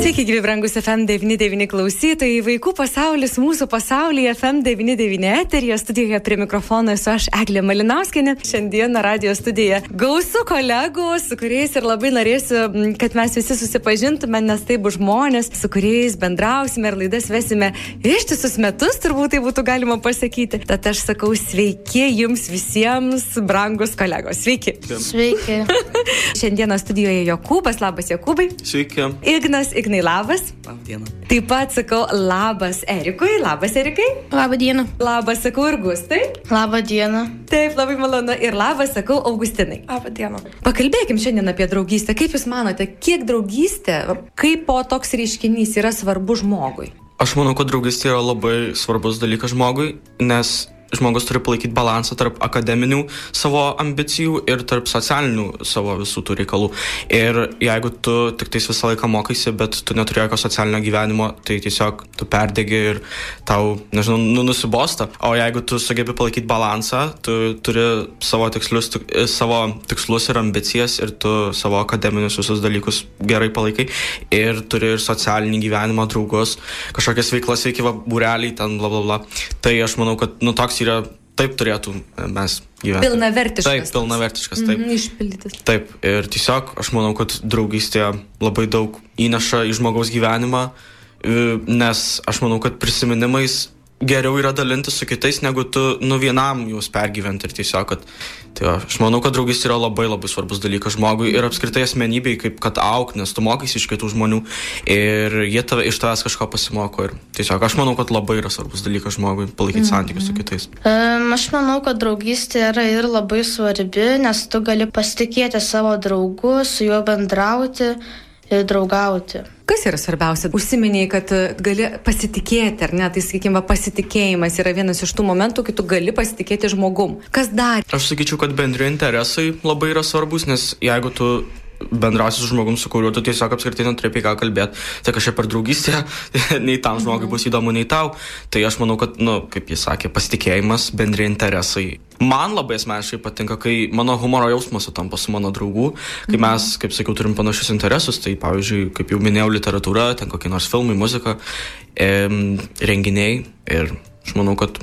Sveiki, gyvi brangus FM99 klausytojai. Vaikų pasaulis mūsų pasaulyje FM99 eterija studijoje prie mikrofono esu aš Eglė Malinauskinė. Šiandieną radio studija gausų kolegų, su kuriais ir labai norėsiu, kad mes visi susipažintume, nes tai bus žmonės, su kuriais bendrausime ir laidas vesime ištisus metus, turbūt tai būtų galima pasakyti. Tad aš sakau sveiki jums visiems, brangus kolegos. Sveiki. Sveiki. Šiandieną studijoje Jokūbas, labas Jokūbai. Sveiki. Ignas, Ignai, labas. Labdiena. Taip pat sakau labas Erikui, labas Erikai. Labą dieną. Labas sakau ir Gustai. Labą dieną. Taip, labai malonu. Ir labas sakau Augustinai. Labą dieną. Pakalbėkim šiandien apie draugystę. Kaip Jūs manote, kiek draugystė, kaip po toks reiškinys yra svarbu žmogui? Aš manau, kad draugystė yra labai svarbus dalykas žmogui, nes žmogus turi palaikyti balansą tarp akademinių savo ambicijų ir tarp socialinių savo visų tų reikalų. Ir jeigu tu tik tais visą laiką mokaisi, bet tu neturi jokio socialinio gyvenimo, tai tiesiog tu perdegi ir tau, nežinau, nu, nusibosta. O jeigu tu sugebi palaikyti balansą, tu turi savo tikslus, tu, savo tikslus ir ambicijas ir tu savo akademinius visus dalykus gerai palaikai ir turi ir socialinį gyvenimą, draugus, kažkokias veiklas veikia, būreliai, ten bla bla bla. Tai aš manau, kad nu toks yra, taip turėtų mes gyventi. Pilnavertiškas. Taip, pilnavertiškas, taip. Mhm, išpildytas. Taip, ir tiesiog aš manau, kad draugystė labai daug įneša į žmogaus gyvenimą, e, nes aš manau, kad prisiminimais geriau yra dalintis su kitais, negu tu nu vienam juos pergyventi ir tiesiog, kad tai va, aš manau, kad draugystė yra labai labai svarbus dalykas žmogui ir apskritai asmenybei, kaip kad auk, nes tu mokaisi iš kitų žmonių ir jie tave, iš tavęs kažko pasimoko ir tiesiog aš manau, kad labai yra svarbus dalykas žmogui palaikyti mm -hmm. santykius su kitais. Um, aš manau, kad draugystė yra ir labai svarbi, nes tu gali pasitikėti savo draugu, su juo bendrauti ir draugauti. Kas yra svarbiausia? Užsiminiai, kad e, gali pasitikėti, ar ne? Tai, sakykime, pasitikėjimas yra vienas iš tų momentų, kai tu gali pasitikėti žmogum. Kas dar? Aš sakyčiau, kad bendri interesai labai yra svarbus, nes jeigu tu bendrausi su žmogum, su kuriuo tu tiesiog apskritai neturi apie ką kalbėti. Tai kažkaip per draugystę, nei tam žmogui bus įdomu, nei tau. Tai aš manau, kad, nu, kaip jis sakė, pasitikėjimas, bendri interesai. Man labai asmeniškai patinka, kai mano humoro jausmas sutampa su mano draugų, kai mhm. mes, kaip sakiau, turim panašius interesus. Tai pavyzdžiui, kaip jau minėjau, literatūra, ten kokie nors filmai, muzika, e, renginiai. Ir aš manau, kad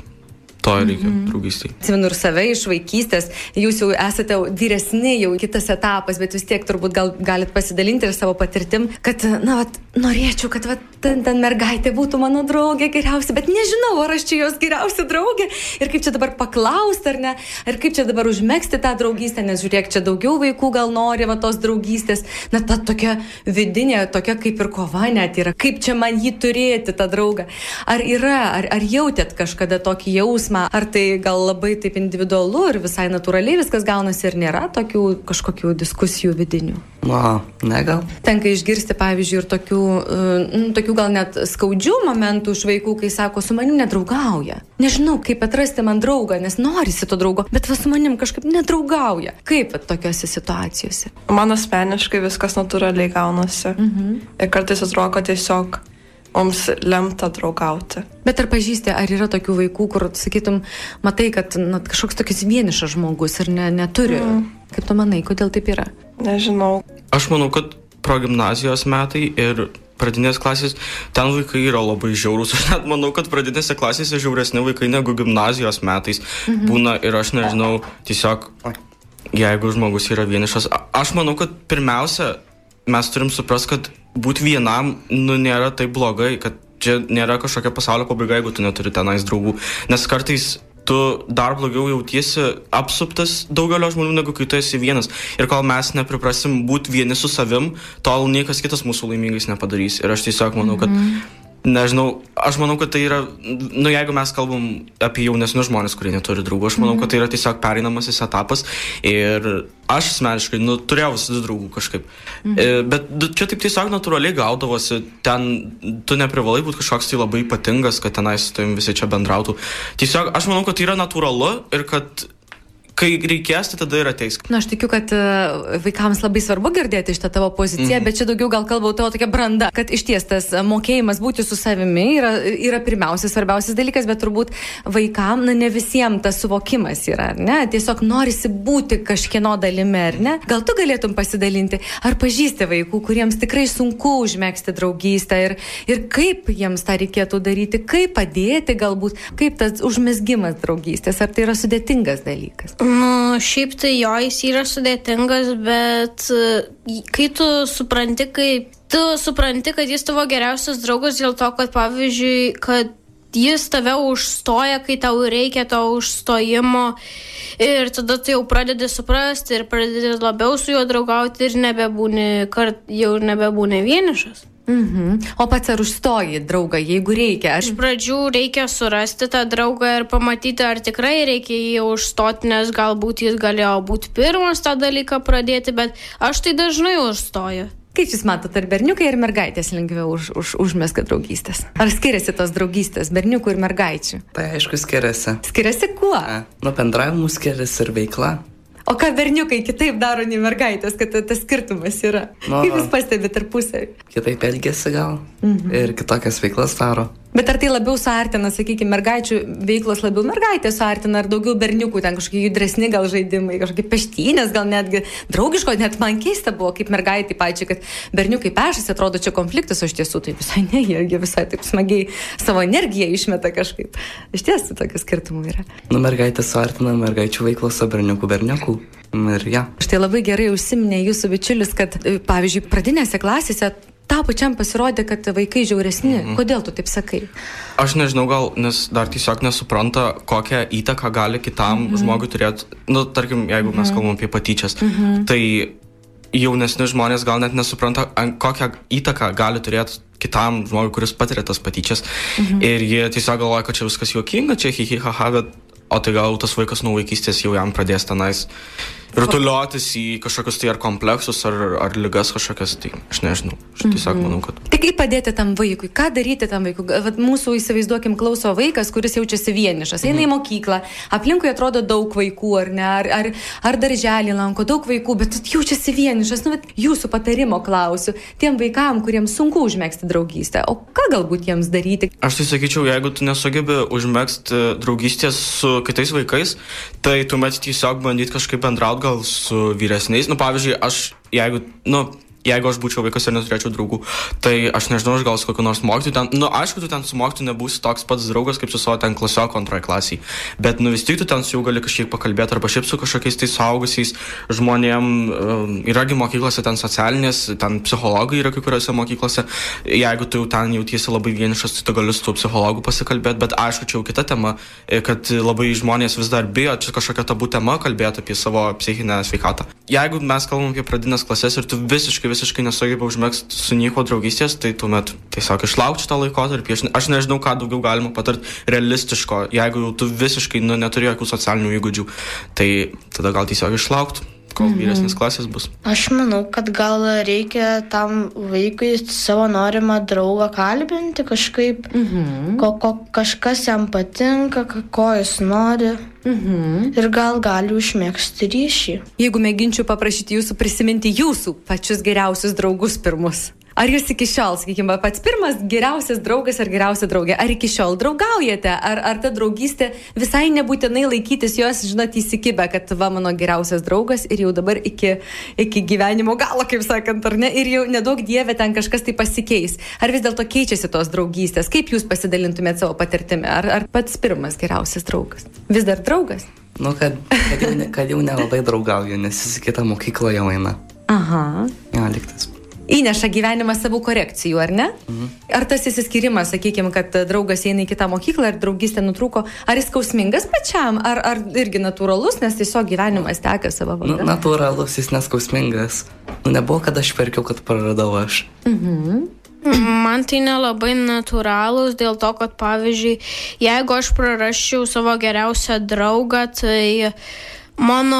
To reikia mm -hmm. draugystėje. Atsimenu ir save iš vaikystės, jūs jau esate vyresni, jau kitas etapas, bet vis tiek turbūt gal galit pasidalinti ir savo patirtim, kad, na, vat, norėčiau, kad vat, ten, ten mergaitė būtų mano draugė geriausia, bet nežinau, ar aš čia jos geriausia draugė ir kaip čia dabar paklausti, ar ne, ir kaip čia dabar užmėgsti tą draugystę, nes žiūrėk, čia daugiau vaikų gal nori va, tos draugystės, na, ta tokia vidinė, tokia kaip ir kova net yra, kaip čia man jį turėti, tą draugą. Ar yra, ar, ar jautėt kažkada tokį jausmą? Jausmą, ar tai gal labai taip individualu ir visai natūraliai viskas gaunasi ir nėra tokių kažkokių diskusijų vidinių? Na, ne gal. Tenka išgirsti, pavyzdžiui, ir tokių, uh, tokių gal net skaudžių momentų iš vaikų, kai sako, su manim nedraugauja. Nežinau, kaip atrasti man draugą, nes norisi to draugo, bet va su manim kažkaip nedraugauja. Kaip tokiuose situacijose? Man asmeniškai viskas natūraliai gaunasi. Mhm. Ir kartais atrodo, kad tiesiog mums lemta draugauti. Bet ar pažįsti, ar yra tokių vaikų, kur, sakytum, matai, kad na, kažkoks tokis vienišas žmogus ir ne, neturi. Mm. Kaip tu manai, kodėl taip yra? Nežinau. Aš manau, kad progymnazijos metai ir pradinės klasės, ten vaikai yra labai žiaurūs. Aš net manau, kad pradinėse klasėse žiauresni vaikai negu gimnazijos metais mhm. būna ir aš nežinau, tiesiog jeigu žmogus yra vienišas. Aš manau, kad pirmiausia, mes turim suprasti, kad būti vienam, nu, nėra taip blogai, kad čia nėra kažkokia pasaulio pabaiga, jeigu tu neturi tenais draugų. Nes kartais tu dar blogiau jautiesi apsuptas daugelio žmonių, negu kai tu esi vienas. Ir kol mes nepriprasim būti vieni su savim, tol niekas kitas mūsų laimingais nepadarys. Ir aš tiesiog manau, kad mm -hmm Nežinau, aš manau, kad tai yra, nu jeigu mes kalbam apie jaunesnius žmonės, kurie neturi draugų, aš manau, kad tai yra tiesiog pereinamasis etapas ir aš asmeniškai, nu, turėjau visada draugų kažkaip. -hmm. e, bet čia taip tiesiog natūraliai gaudavosi, ten tu neprivalai būti kažkoks tai labai ypatingas, kad tenais su tavim visi čia bendrautų. Tiesiog aš manau, kad tai yra natūralu ir kad kai reikės, tai tada ir ateis. Na, aš tikiu, kad e, vaikams labai svarbu girdėti šitą tavo poziciją, mm -hmm. bet čia daugiau gal kalbau tavo tokia branda, kad iš ties tas mokėjimas būti su savimi yra, yra pirmiausias, svarbiausias dalykas, bet turbūt vaikams, na, ne visiems tas suvokimas yra, ne? Tiesiog norisi būti kažkieno dalimi, ar ne? Gal tu galėtum pasidalinti, ar pažįsti vaikų, kuriems tikrai sunku užmėgsti draugystę ir, ir kaip jiems tą reikėtų daryti, kaip padėti galbūt, kaip tas užmėsgymas draugystės, ar tai yra sudėtingas dalykas? Nu, šiaip tai jo jis yra sudėtingas, bet e, kai tu supranti, kaip tu supranti, kad jis tavo geriausias draugas dėl to, kad pavyzdžiui, kad jis tave užstoja, kai tau reikia to užstojimo ir tada tu jau pradedi suprasti ir pradedi labiau su juo draugauti ir nebebūni, kart, jau nebebūni vienišas. Mhm. O pats ar užstoji draugą, jeigu reikia? Aš... Iš pradžių reikia surasti tą draugą ir pamatyti, ar tikrai reikia jį užstoti, nes galbūt jis galėjo būti pirmas tą dalyką pradėti, bet aš tai dažnai užstoju. Kaip jūs matote, ar berniukai ir mergaitės lengviau už, už, užmeska draugystės? Ar skiriasi tos draugystės berniukų ir mergaičių? Tai aišku skiriasi. Skiriasi kuo? Nuo bendravimų skiriasi ir veikla. O ką berniukai kitaip daro nei mergaitės, kad tas skirtumas yra? Nu, Kaip jūs pastebite tarpusavį? Kitaip elgesi gal mhm. ir kitokias veiklas daro. Bet ar tai labiau suartina, sakykime, mergaičių veiklos labiau mergaitė suartina, ar daugiau berniukų, ten kažkokie judresni gal žaidimai, kažkokie peštynės, gal netgi draugiško, net man keista buvo, kaip mergaitė pačiai, kad berniukai pešasi, atrodo čia konfliktas, o iš tiesų tai visai ne, jie, visai taip smagiai savo energiją išmeta kažkaip. Iš tiesų tokių skirtumų yra. Nu, mergaitė suartina mergaičių veiklos, o berniukų berniukų. Ir ja. Štai labai gerai užsiminė jūsų bičiulis, kad, pavyzdžiui, pradinėse klasėse tau pačiam pasirodė, kad vaikai žiauresni. Mhm. Kodėl tu taip sakai? Aš nežinau, gal nes dar tiesiog nesupranta, kokią įtaką gali kitam mhm. žmogui turėti. Nu, tarkim, jeigu mhm. mes kalbam apie patyčias, mhm. tai jaunesni žmonės gal net nesupranta, kokią įtaką gali turėti kitam žmogui, kuris patiria tas patyčias. Mhm. Ir jie tiesiog galvoja, kad čia viskas juokinga, čia hihihaha, bet o tai gal tas vaikas nuo vaikystės jau jam pradės tenais rutuliotis į kažkokius tai ar kompleksus, ar, ar lygas kažkokias, tai aš nežinau. Aš tiesiog mm -hmm. manau, kad. Tai kaip padėti tam vaikui? Ką daryti tam vaikui? Vat mūsų įsivaizduokim klauso vaikas, kuris jaučiasi vienišas, eina mm -hmm. į mhm. mokyklą, aplinkui atrodo daug vaikų, ar ne, ar, ar, ar darželį lanko daug vaikų, bet jaučiasi vienišas. Nu, jūsų patarimo klausiu tiem vaikam, kuriems sunku užmėgsti draugystę. O ką galbūt jiems daryti? Aš tai sakyčiau, jeigu tu nesugebi užmėgsti draugystės su kitais vaikais, tai tuomet tiesiog bandyti kažkaip bendrauti gal su vyresniais. Nu, pavyzdžiui, aš, jeigu, nu, jeigu aš būčiau vaikas ir neturėčiau draugų, tai aš nežinau, aš gal su kokiu nors mokytoju ten, nu, aišku, tu ten su mokytoju nebūsi toks pats draugas kaip su savo ten klasioko antroje klasėje, bet, nu, vis tik tu ten su juo gali kažkiek pakalbėti arba šiaip su kažkokiais tai suaugusiais žmonėm, um, yragi mokyklose ten socialinės, ten psichologai yra kai kuriuose mokyklose, jeigu tu ten jautiesi labai vienišas, tai tu gali su tuo psichologu pasikalbėti, bet aišku, čia jau kita tema, e, kad labai žmonės vis dar bijo, čia kažkokia tabų tema kalbėti apie savo psichinę sveikatą. Jeigu mes kalbam apie pradinės klases ir tu visiškai, visiškai visiškai nesugeba užmėgsti su nieko draugystės, tai tuomet tiesiog išlaukti tą laikotarpį. Aš, aš nežinau, ką daugiau galima patarti realistiško, jeigu jau tu visiškai nu, neturi jokių socialinių įgūdžių, tai tada gal tiesiog išlaukti kol mhm. vyresnės klasės bus. Aš manau, kad gal reikia tam vaikui savo norimą draugą kalbinti kažkaip, mhm. ko, ko kažkas jam patinka, ko jis nori. Mhm. Ir gal gali užmėgsti ryšį. Jeigu mėginčiau paprašyti jūsų prisiminti jūsų pačius geriausius draugus pirmus. Ar jūs iki šiol, sakykime, pats pirmas geriausias draugas ar geriausia draugė, ar iki šiol draugaujate, ar, ar ta draugystė visai nebūtinai laikytis jos, žinot, įsikibę, kad va mano geriausias draugas ir jau dabar iki, iki gyvenimo galo, kaip sakant, ar ne, ir jau nedaug dievė ten kažkas tai pasikeis. Ar vis dėlto keičiasi tos draugystės? Kaip jūs pasidalintumėte savo patirtimi? Ar, ar pats pirmas geriausias draugas? Vis dar draugas? Nu, kad, kad, jau, ne, kad jau nelabai draugauju, nes jis į kitą mokyklą jau eina. Aha. Ja, liktas įneša gyvenimas savų korekcijų, ar ne? Mhm. Ar tas įsiskirimas, sakykime, kad draugas eina į kitą mokyklą ir draugystė nutrūko, ar jis skausmingas pačiam, ar, ar irgi natūralus, nes tiesiog gyvenimas teka savo valia? Nu, natūralus, jis neskausmingas. Nu, nebuvo, kad aš perkiau, kad praradau aš. Mhm. Man tai nelabai natūralūs dėl to, kad pavyzdžiui, jeigu aš prarasčiau savo geriausią draugą, tai Mano,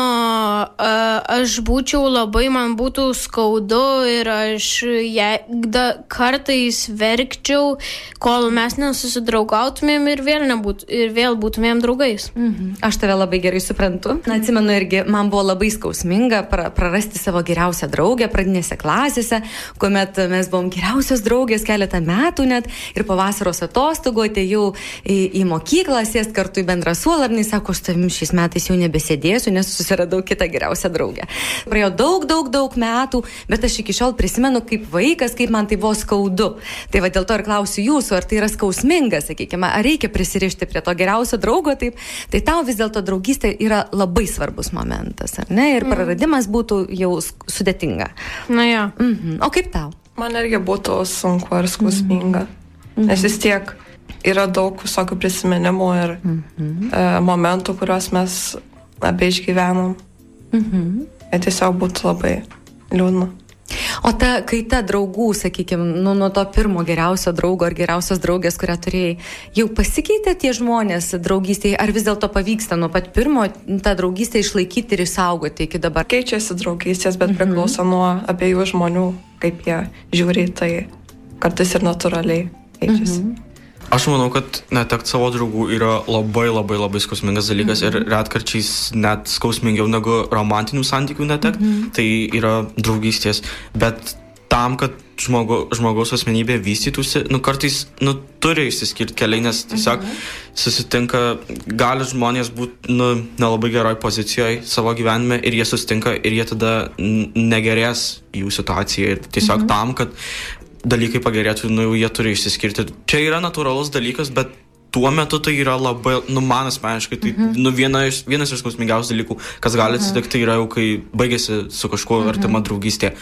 aš būčiau labai, man būtų skaudu ir aš je, da, kartais verkčiau, kol mes nesusidraugautumėm ir vėl, nebūt, ir vėl būtumėm draugais. Mhm. Aš tave labai gerai suprantu. Na, atsimenu irgi, man buvo labai skausminga pra, prarasti savo geriausią draugę pradinėse klasėse, kuomet mes buvom geriausios draugės keletą metų net ir po vasaros atostogų atėjau į, į mokyklą, sėst kartu į bendrą jis sako, aš tavim šiais metais jau nebesėdėsiu mėnesių, nes susiradau kitą geriausią draugę. Praėjo daug, daug, daug metų, bet aš iki šiol prisimenu kaip vaikas, kaip man tai buvo skaudu. Tai va dėl to ir klausiu jūsų, ar tai yra skausminga, sakykime, ar reikia prisirišti prie to geriausio draugo, taip, tai tau vis dėlto draugystė yra labai svarbus momentas, ar ne? Ir mm. praradimas būtų jau sudėtinga. Na jo. Mhm. O kaip tau? Man irgi būtų sunku ar skausminga. Mhm. Nes vis tiek yra daug visokių prisiminimų ir mhm. e, momentų, kuriuos mes abi išgyvenom. Mhm. Ir tiesiog būtų labai liūdna. O ta kaita draugų, sakykime, nu, nuo to pirmo geriausio draugo ar geriausios draugės, kurią turėjai, jau pasikeitė tie žmonės draugystėje, ar vis dėlto pavyksta nuo pat pirmo tą draugystę išlaikyti ir išsaugoti iki dabar? Keičiasi draugystės, bet mhm. priklauso nuo abiejų žmonių, kaip jie žiūri, tai kartais ir natūraliai keičiasi. Mhm. Aš manau, kad netekti savo draugų yra labai labai labai skausmingas dalykas mm -hmm. ir mhm. retkarčiais net skausmingiau negu romantinių santykių netekti. Mm -hmm. Tai yra draugystės. Bet tam, kad žmogu, žmogaus asmenybė vystytųsi, nu kartais nu, turi išsiskirti keliai, nes tiesiog mhm. susitinka, gali žmonės būti nu, nelabai geroj pozicijoje savo gyvenime ir jie susitinka ir jie tada negerės jų situacija. Ir tiesiog mhm. tam, kad dalykai pagerėtų, nu jau jie turi išsiskirti. Čia yra natūralus dalykas, bet tuo metu tai yra labai, nu man asmeniškai, tai mhm. nu, viena iš, vienas iš skausmingiausių dalykų, kas gali mhm. atsitikti, tai yra jau kai baigėsi su kažkuo mhm. artima draugystė.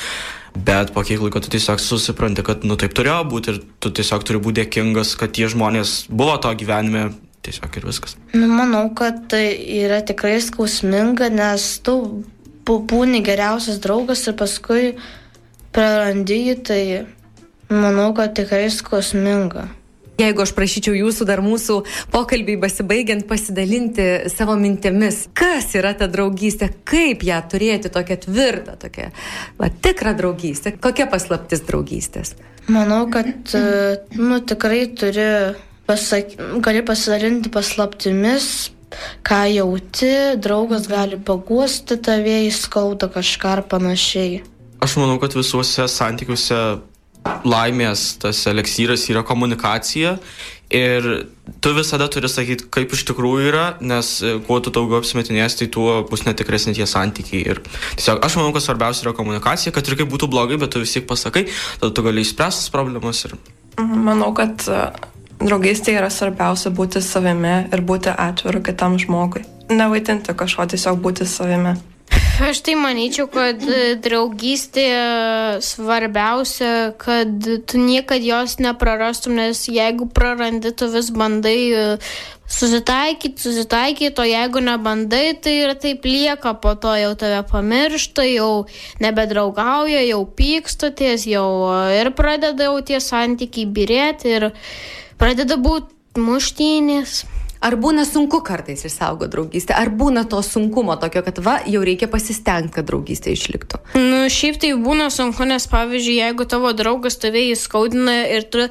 Bet po kiek laiko tu tiesiog susipranti, kad nu taip turėjo būti ir tu tiesiog turi būti dėkingas, kad tie žmonės buvo to gyvenime tiesiog ir viskas. Nu, manau, kad tai yra tikrai skausminga, nes tu būni geriausias draugas ir paskui prarandi jį, tai Manau, kad tikrai skausminga. Jeigu aš prašyčiau jūsų dar mūsų pokalbį pasibaigiant pasidalinti savo mintimis, kas yra ta draugystė, kaip ją turėti tokią tvirtą, tokią va, tikrą draugystę, kokia paslaptis draugystės? Manau, kad nu, tikrai turi pasak... gali pasidalinti paslaptimis, ką jauti, draugas gali paguosti tave, įskauda kažką ar panašiai. Aš manau, kad visuose santykiuose laimės tas eleksyras yra komunikacija ir tu visada turi sakyti, kaip iš tikrųjų yra, nes e, kuo tu daugiau apsimetinės, tai tuo bus netikresni tie santykiai. Ir tiesiog aš manau, kad svarbiausia yra komunikacija, kad ir kaip būtų blogai, bet tu vis tiek pasakai, tada tu gali išspręsti problemas. Ir... Mhm, manau, kad e, draugystėje yra svarbiausia būti savimi ir būti atviru kitam žmogui. Nevaidinti kažko, tiesiog būti savimi. Aš tai manyčiau, kad e, draugystė svarbiausia, kad tu niekad jos neprarastum, nes jeigu prarandi, tu vis bandai e, susitaikyti, susitaikyti, o jeigu nebandai, tai ir taip lieka, po to jau tave pamiršta, jau nebedraugauja, jau pykstoties, jau e, ir pradeda jau tie santykiai birėti ir pradeda būti muštynės. Ar būna sunku kartais išsaugo draugystę, ar būna to sunkumo tokio, kad va, jau reikia pasistengti, kad draugystė išliktų? Nu, šiaip tai būna sunku, nes pavyzdžiui, jeigu tavo draugas tave įskaudina ir tu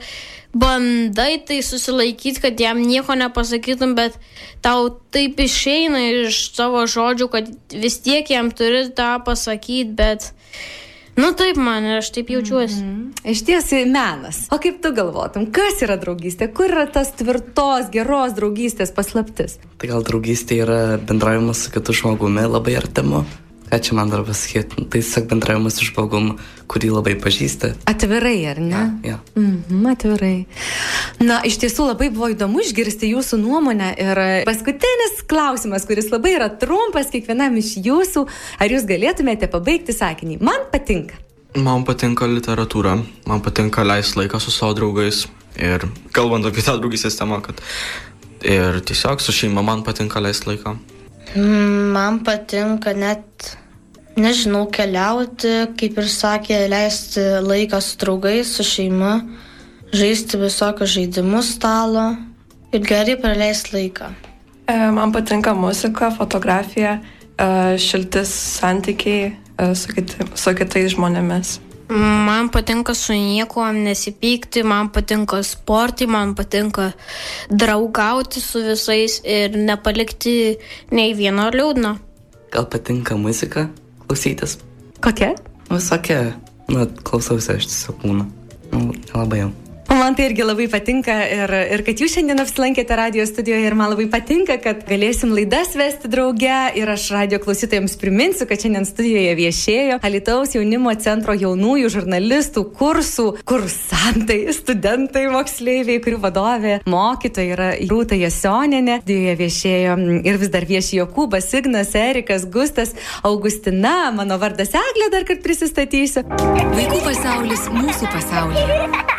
bandai tai susilaikyti, kad jam nieko nepasakytum, bet tau taip išeina iš savo žodžių, kad vis tiek jam turi tą pasakyti, bet Nu taip man ir aš taip jaučiuosi. Mm -hmm. Iš ties menas. O kaip tu galvotum, kas yra draugystė? Kur yra tas tvirtos, geros draugystės paslaptis? Tai gal draugystė yra bendravimas su kitu žmogumi labai artimu ką čia man dar pasakyti, tai tiesiog bendravimas su žmogum, kurį labai pažįsti. Atvirai, ar ne? Ja, ja. Mhm, atvirai. Na, iš tiesų labai buvo įdomu išgirsti jūsų nuomonę ir paskutinis klausimas, kuris labai yra trumpas kiekvienam iš jūsų, ar jūs galėtumėte pabaigti sakinį? Man patinka. Man patinka literatūra, man patinka leisti laiką su savo draugais ir kalbant apie tą draugystės temą, kad ir tiesiog su šeima man patinka leisti laiką. Man patinka net, nežinau, keliauti, kaip ir sakė, leisti laiką su draugais, su šeima, žaisti visokius žaidimus stalo ir gerai praleisti laiką. E, man patinka muzika, fotografija e, šiltis santykiai e, su, kiti, su kitais žmonėmis. Man patinka su niekuo nesipykti, man patinka sportai, man patinka draugauti su visais ir nepalikti nei vieno liūdno. Gal patinka muzika klausytis? Kokia? Visokia. Nu, klausausi aš tiesiog būna. Nu, labai jau. Man tai irgi labai patinka ir, ir kad jūs šiandien apsilankėte radio studijoje ir man labai patinka, kad galėsim laidas vesti drauge ir aš radio klausytojams priminsiu, kad šiandien studijoje viešėjo Alitaus jaunimo centro jaunųjų žurnalistų kursų kursantai, studentai, moksleiviai, kurių vadovė mokytoja yra Rūta Jasioninė. Studijoje viešėjo ir vis dar vieši Jokūbas, Ignas, Erikas, Gustas, Augustina, mano vardas Eglė, dar kartą prisistatysiu. Vaikų pasaulis mūsų pasaulyje.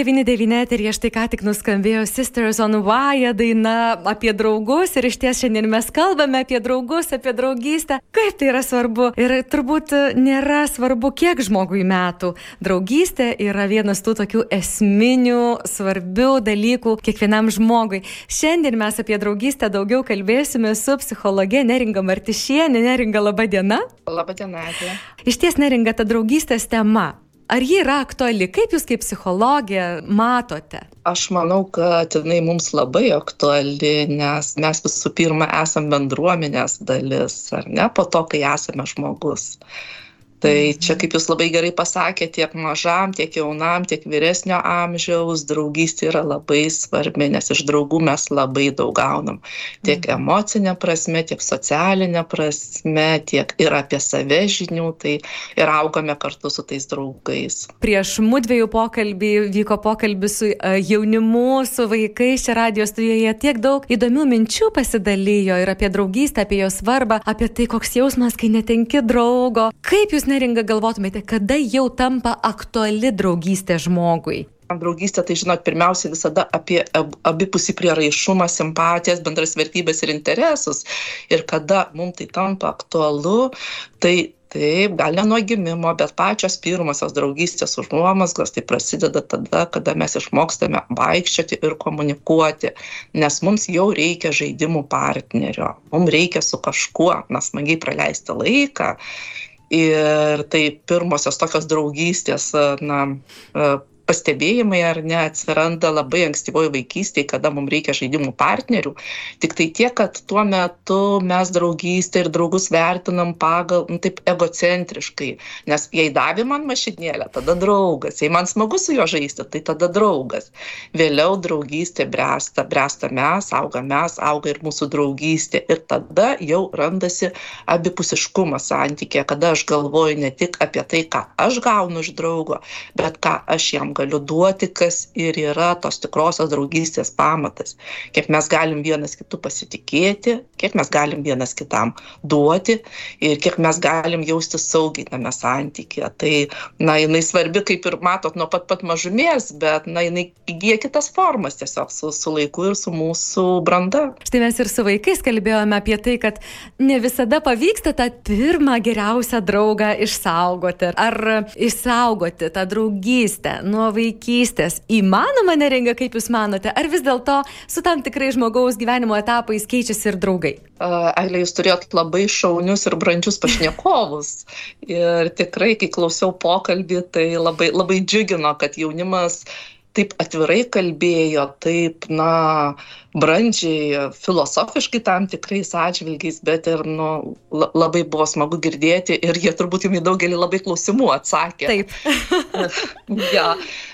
FM99 ir štai ką tik nuskambėjo Sisters on Wire daina apie draugus ir iš ties šiandien mes kalbame apie draugus, apie draugystę. Kaip tai yra svarbu ir turbūt nėra svarbu, kiek žmogui metų. Draugystė yra vienas tų tokių esminių, svarbių dalykų kiekvienam žmogui. Šiandien mes apie draugystę daugiau kalbėsime su psichologe Neringa Martišienė. Neringa, laba diena. Labą dieną, Eglė. Iš ties neringa ta draugystės tema. Ar ji yra aktuali? Kaip jūs kaip psichologė matote? Aš manau, kad jinai mums labai aktuali, nes mes visų pirma esame bendruomenės dalis, ar ne, po to, kai esame žmogus. Tai čia, kaip jūs labai gerai pasakėte, tiek mažam, tiek jaunam, tiek vyresnio amžiaus draugystė yra labai svarbi, nes iš draugų mes labai daug gaunam. Tiek mhm. emocinė prasme, tiek socialinė prasme, tiek ir apie save žinių, tai ir augame kartu su tais draugais. Prieš mudviejų pokalbį vyko pokalbis su e, jaunimu, su vaikais čia radijos studijoje. Tiek daug įdomių minčių pasidalijo ir apie draugystę, apie jos svarbą, apie tai, koks jausmas, kai netenki draugo. Kaip jūs neringa galvotumėte, kada jau tampa aktuali draugystė žmogui? Draugystė, tai žinot, pirmiausia visada apie abipusį prieraišumą, simpatijas, bendras vertybės ir interesus. Ir kada mums tai tampa aktualu, tai taip gal ne nuo gimimo bet pačios pirmosios draugystės užuomazgos tai prasideda tada kada mes išmokstame vaikščioti ir komunikuoti nes mums jau reikia žaidimų partnerio mum reikia su kažkuo na smagiai praleisti laiką ir tai pirmosios tokios draugystės na pastebėjimai ar ne atsiranda labai ankstyvoj vaikystėj kada mum reikia žaidimų partnerių. Tiktai tiek kad tuo metu mes draugystę ir draugus vertinam pagal nu taip egocentriškai. Nes jei davė man mašinėlę tada draugas. Jei man smagu su juo žaisti tai tada draugas. Vėliau draugystė bręsta bręsta mes augam mes auga ir mūsų draugystė. Ir tada jau randasi abipusiškumas santykyje kada aš galvoju ne tik apie tai ką aš gaunu iš draugo bet ką aš jam galiu duoti, kas ir yra tos tikrosios draugystės pamatas. Kiek mes galim vienas kitų pasitikėti, kiek mes galim vienas kitam duoti ir kiek mes galim jausti saugiai tame santykėje. Tai, na, jinai svarbi, kaip ir matot, nuo pat pat mažumės, bet, na, jinai įgyja kitas formas tiesiog su, su laiku ir su mūsų branda. Štai mes ir su vaikais kalbėjome apie tai, kad ne visada pavyksta tą pirmą geriausią draugą išsaugoti. Ar išsaugoti tą draugystę nuo vaikystės įmanoma neringa, kaip Jūs manote, ar vis dėlto su tam tikrai žmogaus gyvenimo etapais keičiasi ir draugai? Eglė, Jūs turėjot labai šaunius ir brandžius pašnekovus. Ir tikrai, kai klausiau pokalbį, tai labai, labai džiugino, kad jaunimas taip atvirai kalbėjo, taip, na, brandžiai, filosofiškai tam tikrais atžvilgiais, bet ir nu, labai buvo smagu girdėti ir jie turbūt jums į daugelį labai klausimų atsakė. Taip. ja,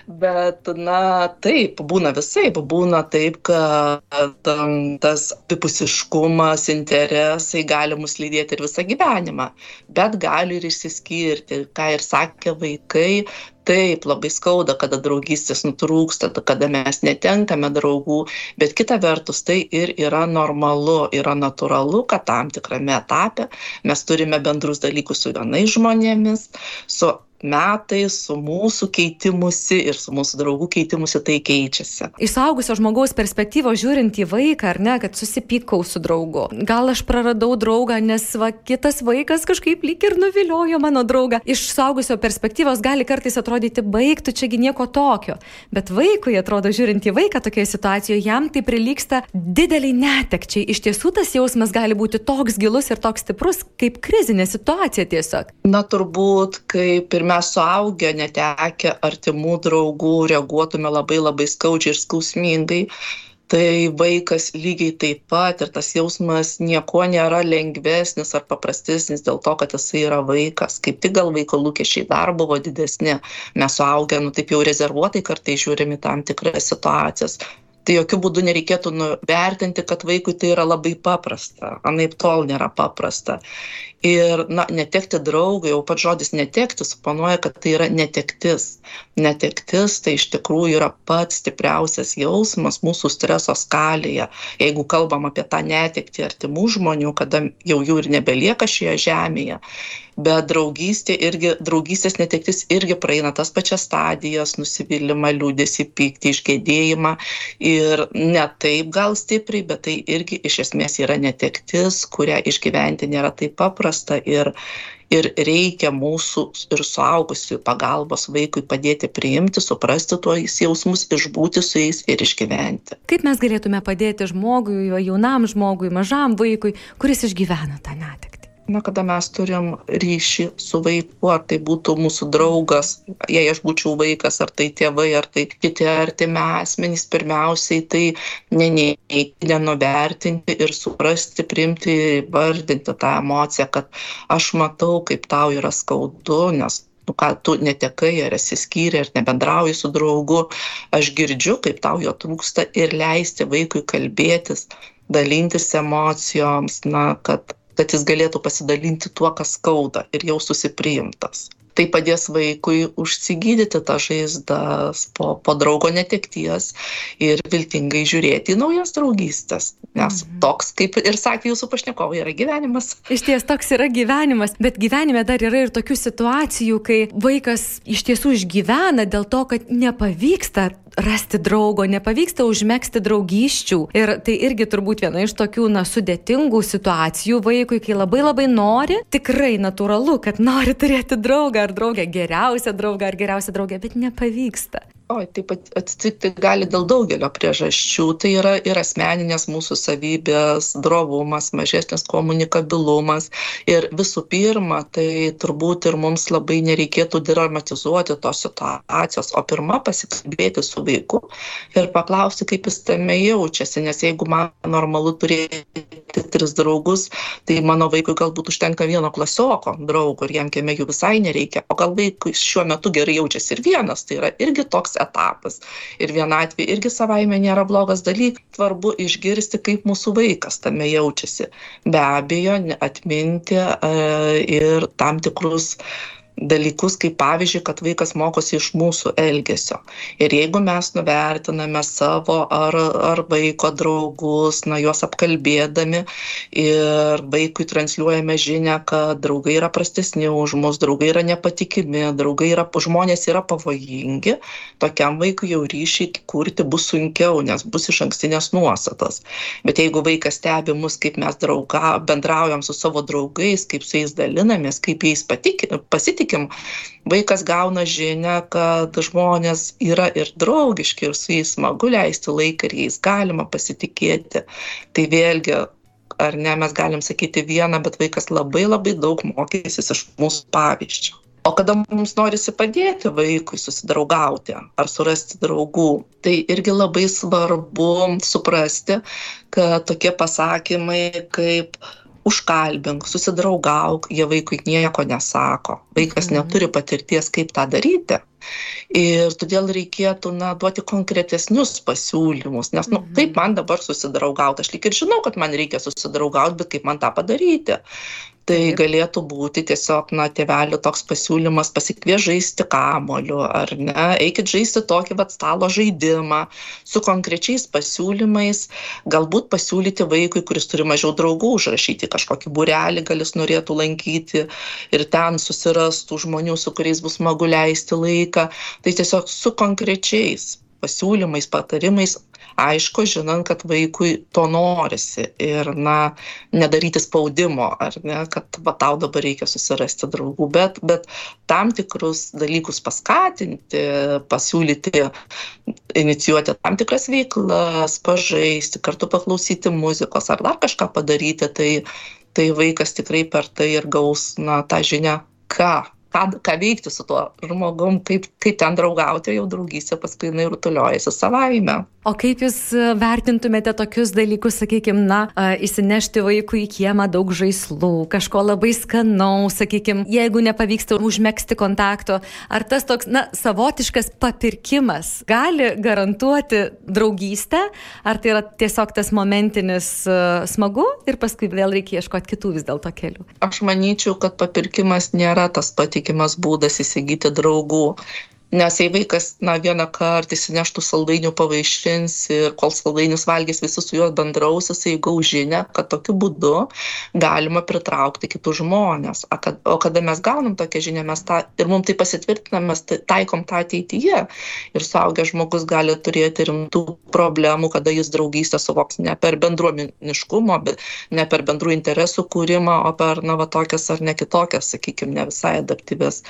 bet, na, taip, būna visai, būna taip, kad um, tas apipusiškumas, interesai gali mus lydėti ir visą gyvenimą, bet gali ir išsiskirti, ką ir sakė vaikai, taip labai skauda kada draugystės nutrūksta kada mes netenkame draugų bet kita vertus tai ir yra normalu yra natūralu kad tam tikrame etape mes turime bendrus dalykus su vienais žmonėmis su metais su mūsų keitimusi ir su mūsų draugų keitimusi tai keičiasi. Iš saugusio žmogaus perspektyvos žiūrint į vaiką, ar ne, kad susipykau su draugu. Gal aš praradau draugą, nes va, kitas vaikas kažkaip lyg ir nuviliojo mano draugą. Iš saugusio perspektyvos gali kartais atrodyti baigtų čiagi nieko tokio. Bet vaikui atrodo, žiūrint į vaiką tokioje situacijoje, jam tai prilyksta dideliai netekčiai. Iš tiesų tas jausmas gali būti toks gilus ir toks stiprus, kaip krizinė situacija tiesiog. Na turbūt, kaip ir mes suaugę netekę artimų draugų reaguotume labai labai skaudžiai ir skausmingai tai vaikas lygiai taip pat ir tas jausmas niekuo nėra lengvesnis ar paprastesnis dėl to kad jisai yra vaikas. Kaip tik gal vaiko lūkesčiai dar buvo didesni. Mes suaugę nu taip jau rezervuotai kartais žiūrim į tam tikras situacijas tai jokiu būdu nereikėtų nuvertinti kad vaikui tai yra labai paprasta. Anaiptol nėra paprasta. Ir na netekti draugo jau pats žodis netekti suponuoja kad tai yra netektis. Netektis tai iš tikrųjų yra pats stipriausias jausmas mūsų streso skalėje. Jeigu kalbam apie tą netektį artimų žmonių kada jau jų ir nebelieka šioje žemėje bet draugystė irgi draugystės netektis irgi praeina tas pačias stadijas nusivylimą liūdesį pyktį išgėdėjimą. Ir ne taip gal stipriai bet tai irgi iš esmės yra netektis kurią išgyventi nėra taip paprasta. Ir ir reikia mūsų ir suaugusiųjų pagalbos vaikui padėti priimti suprasti tuos jausmus išbūti su jais ir išgyventi. Kaip mes galėtume padėti žmogui jaunam žmogui mažam vaikui kuris išgyvena tą netektį na kada mes turim ryšį su vaiku ar tai būtų mūsų draugas jei aš būčiau vaikas ar tai tėvai ar tai kiti artimi asmenys pirmiausiai tai neneigti nenuvertinti ir suprasti priimti įvardinti tą emociją kad aš matau kaip tau yra skaudu nes nu ką tu netekai ar esi skyrė ar nebendrauji su draugu. Aš girdžiu kaip tau jo trūksta ir leisti vaikui kalbėtis dalintis emocijoms na kad kad jis galėtų pasidalinti tuo, kas skauda ir jaustųsi priimtas. Tai padės vaikui užsigydyti tą žaizdas po, po draugo netekties ir viltingai žiūrėti į naujas draugystės. Nes mhm. toks, kaip ir sakė jūsų pašnekovai, yra gyvenimas. Iš ties toks yra gyvenimas, bet gyvenime dar yra ir tokių situacijų, kai vaikas iš tiesų išgyvena dėl to, kad nepavyksta rasti draugo, nepavyksta užmėgsti draugysčių. Ir tai irgi turbūt viena iš tokių, na, sudėtingų situacijų vaikui, kai labai labai nori, tikrai natūralu, kad nori turėti draugą ar draugę, geriausią draugą ar geriausią draugę, bet nepavyksta. Oi, taip atsitikti gali dėl daugelio priežasčių. Tai yra ir asmeninės mūsų savybės, drovumas, mažesnis komunikabilumas. Ir visų pirma, tai turbūt ir mums labai nereikėtų dramatizuoti tos situacijos, o pirmą pasikalbėti su vaiku ir paklausti, kaip jis tame jaučiasi. Nes jeigu man normalu turėti tris draugus, tai mano vaikui galbūt užtenka vieno klasioko draugo ir jam kieme jų visai nereikia. O gal vaikui šiuo metu gerai jaučiasi ir vienas. Tai yra irgi toks etapas. Ir vienatvė irgi savaime nėra blogas dalykas. Svarbu išgirsti, kaip mūsų vaikas tame jaučiasi. Be abejo, atminti e, ir tam tikrus dalykus, kaip pavyzdžiui, kad vaikas mokosi iš mūsų elgesio. Ir jeigu mes nuvertiname savo ar, ar vaiko draugus, na, juos apkalbėdami ir vaikui transliuojame žinę, kad draugai yra prastesni už mus, draugai yra nepatikimi, draugai yra, žmonės yra pavojingi, tokiam vaikui jau ryšį kurti bus sunkiau, nes bus iš ankstinės nuostatos. Bet jeigu vaikas stebi mus, kaip mes drauga, bendraujam su savo draugais, kaip su jais dalinamės, kaip jais pasitikime, pasitikim, vaikas gauna žinę, kad žmonės yra ir draugiški, ir su jais smagu leisti laiką, ir jais galima pasitikėti. Tai vėlgi, ar ne, mes galim sakyti vieną, bet vaikas labai labai daug mokysis iš mūsų pavyzdžių. O kada mums norisi padėti vaikui susidraugauti ar surasti draugų, tai irgi labai svarbu suprasti, kad tokie pasakymai kaip užkalbink, susidraugauk, jie vaikui nieko nesako. Vaikas mhm. neturi patirties, kaip tą daryti. Ir todėl reikėtų na, duoti konkretesnius pasiūlymus, nes nu, taip mhm. man dabar susidraugauti, aš lyg ir žinau, kad man reikia susidraugauti, bet kaip man tą padaryti tai galėtų būti tiesiog na tėvelių toks pasiūlymas pasikviest žaisti kamuoliu ar ne? Eikit žaisti tokį vat stalo žaidimą su konkrečiais pasiūlymais. Galbūt pasiūlyti vaikui kuris turi mažiau draugų užrašyti kažkokį būrelį gal jis norėtų lankyti ir ten susirast tų žmonių su kuriais bus smagu leisti laiką. Tai tiesiog su konkrečiais pasiūlymais patarimais aišku žinant kad vaikui to norisi ir na nedaryti spaudimo ar ne kad va tau dabar reikia susirasti draugų bet bet tam tikrus dalykus paskatinti pasiūlyti inicijuoti tam tikras veiklas pažaisti kartu paklausyti muzikos ar dar kažką padaryti tai tai vaikas tikrai per tai ir gaus na tą žinią ką ką ką veikti su tuo žmogum kaip kaip ten draugauti jau draugystė paskui jinai rutuliojasi savaime. O kaip jūs e, vertintumėte tokius dalykus sakykim na įsinešti vaikui į kiemą daug žaislų kažko labai skanaus sakykim jeigu nepavyksta užmegzti kontakto ar tas toks na savotiškas papirkimas gali garantuoti draugystę ar tai yra tiesiog tas momentinis e, smagu ir paskui vėl reikia ieškot kitų vis dėlto kelių? Aš manyčiau kad papirkimas nėra tas patikimas būdas įsigyti draugų Nes jei vaikas, na, vieną kartą įsineštų saldainių pavaišins ir kol saldainius valgys visi su juo bendraus, jisai gaus žinę, kad tokiu būdu galima pritraukti kitus žmonės. O kada mes gaunam tokią žinią, mes tą ir mums tai pasitvirtinam, mes tai taikom tą ateityje. Ir suaugęs žmogus gali turėti rimtų problemų, kada jis draugystę suvoks ne per bendruomeniškumo, ne per bendrų interesų kūrimą, o per, na, va, tokias ar ne kitokias, sakykime, ne visai adaptyves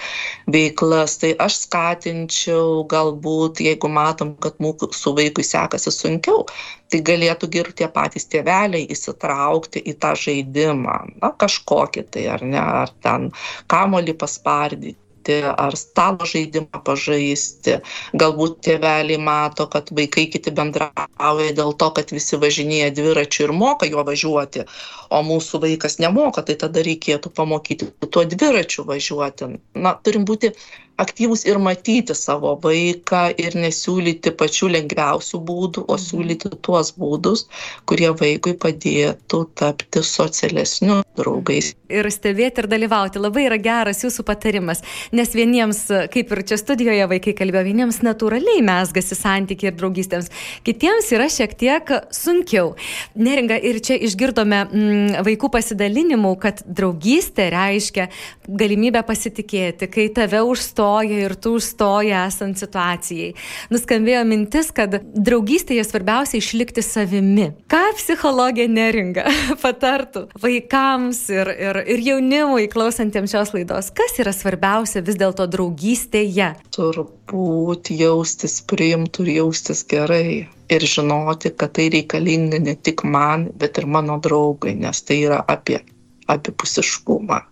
veiklas. Tai aš skatinu skatinčiau galbūt, jeigu matom, kad mūsų vaikui sekasi sunkiau, tai galėtų ir tie patys tėveliai įsitraukti į tą žaidimą, na kažkokį tai ar ne, ar ten kamolį paspardyti ar stalo žaidimą pažaisti. Galbūt tėveliai mato, kad vaikai kiti bendrauja dėl to, kad visi važinėja dviračiu ir moka juo važiuoti, o mūsų vaikas nemoka, tai tada reikėtų pamokyti tuo dviračiu važiuoti. Na, turim būti aktyvūs ir matyti savo vaiką ir nesiūlyti pačių lengviausių būdų, o siūlyti tuos būdus, kurie vaikui padėtų tapti socialesniu draugais. Ir stebėti ir dalyvauti labai yra geras jūsų patarimas, nes vieniems, kaip ir čia studijoje vaikai kalbėjo, vieniems natūraliai mesgasi santykiai ir draugystėms, kitiems yra šiek tiek sunkiau. Neringa, ir čia išgirdome mm, vaikų pasidalinimų, kad draugystė reiškia galimybę pasitikėti, kai tave užstoja užstoja ir tu užstoji esant situacijai. Nuskambėjo mintis, kad draugystėje svarbiausia išlikti savimi. Ką psichologė neringa patartų vaikams ir, ir, ir jaunimui klausantiems šios laidos? Kas yra svarbiausia vis dėlto draugystėje? Turbūt jaustis priimtų ir jaustis gerai ir žinoti, kad tai reikalinga ne tik man, bet ir mano draugai, nes tai yra apie abipusiškumą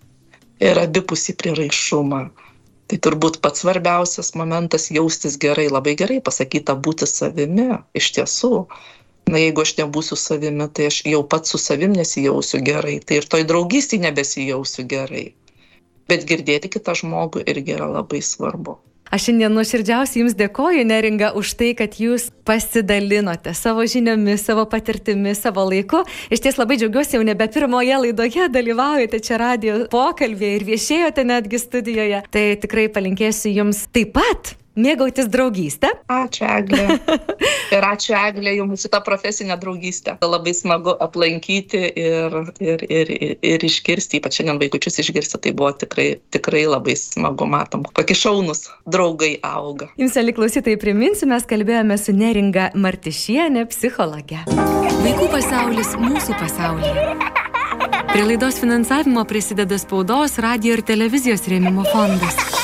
ir abipusį priraišumą tai turbūt pats svarbiausias momentas jaustis gerai labai gerai pasakyta būti savimi iš tiesų. Na jeigu aš nebūsiu savimi tai aš jau pats su savim nesijausiu gerai tai ir toj draugystėj nebesijausiu gerai. Bet girdėti kitą žmogų irgi yra labai svarbu Aš šiandien nuoširdžiausiai Jums dėkoju, Neringa, už tai, kad Jūs pasidalinote savo žiniomis, savo patirtimis, savo laiku. Iš ties labai džiaugiuosi, jau nebe pirmoje laidoje dalyvaujate čia radio pokalbėje ir viešėjote netgi studijoje. Tai tikrai palinkėsiu Jums taip pat mėgautis draugystę. Ačiū, Eglė. Ir ačiū, Eglė, jums šitą profesinę draugystę. Labai smagu aplankyti ir, ir, ir, ir išgirsti, ypač šiandien vaikučius išgirsti, tai buvo tikrai, tikrai labai smagu, matom, kokie šaunus draugai auga. Jums, Ali klausytai, priminsiu, mes kalbėjome su Neringa Martišienė, psichologė. Vaikų pasaulis mūsų pasaulyje. Prie laidos finansavimo prisideda spaudos, radio ir televizijos rėmimo fondas.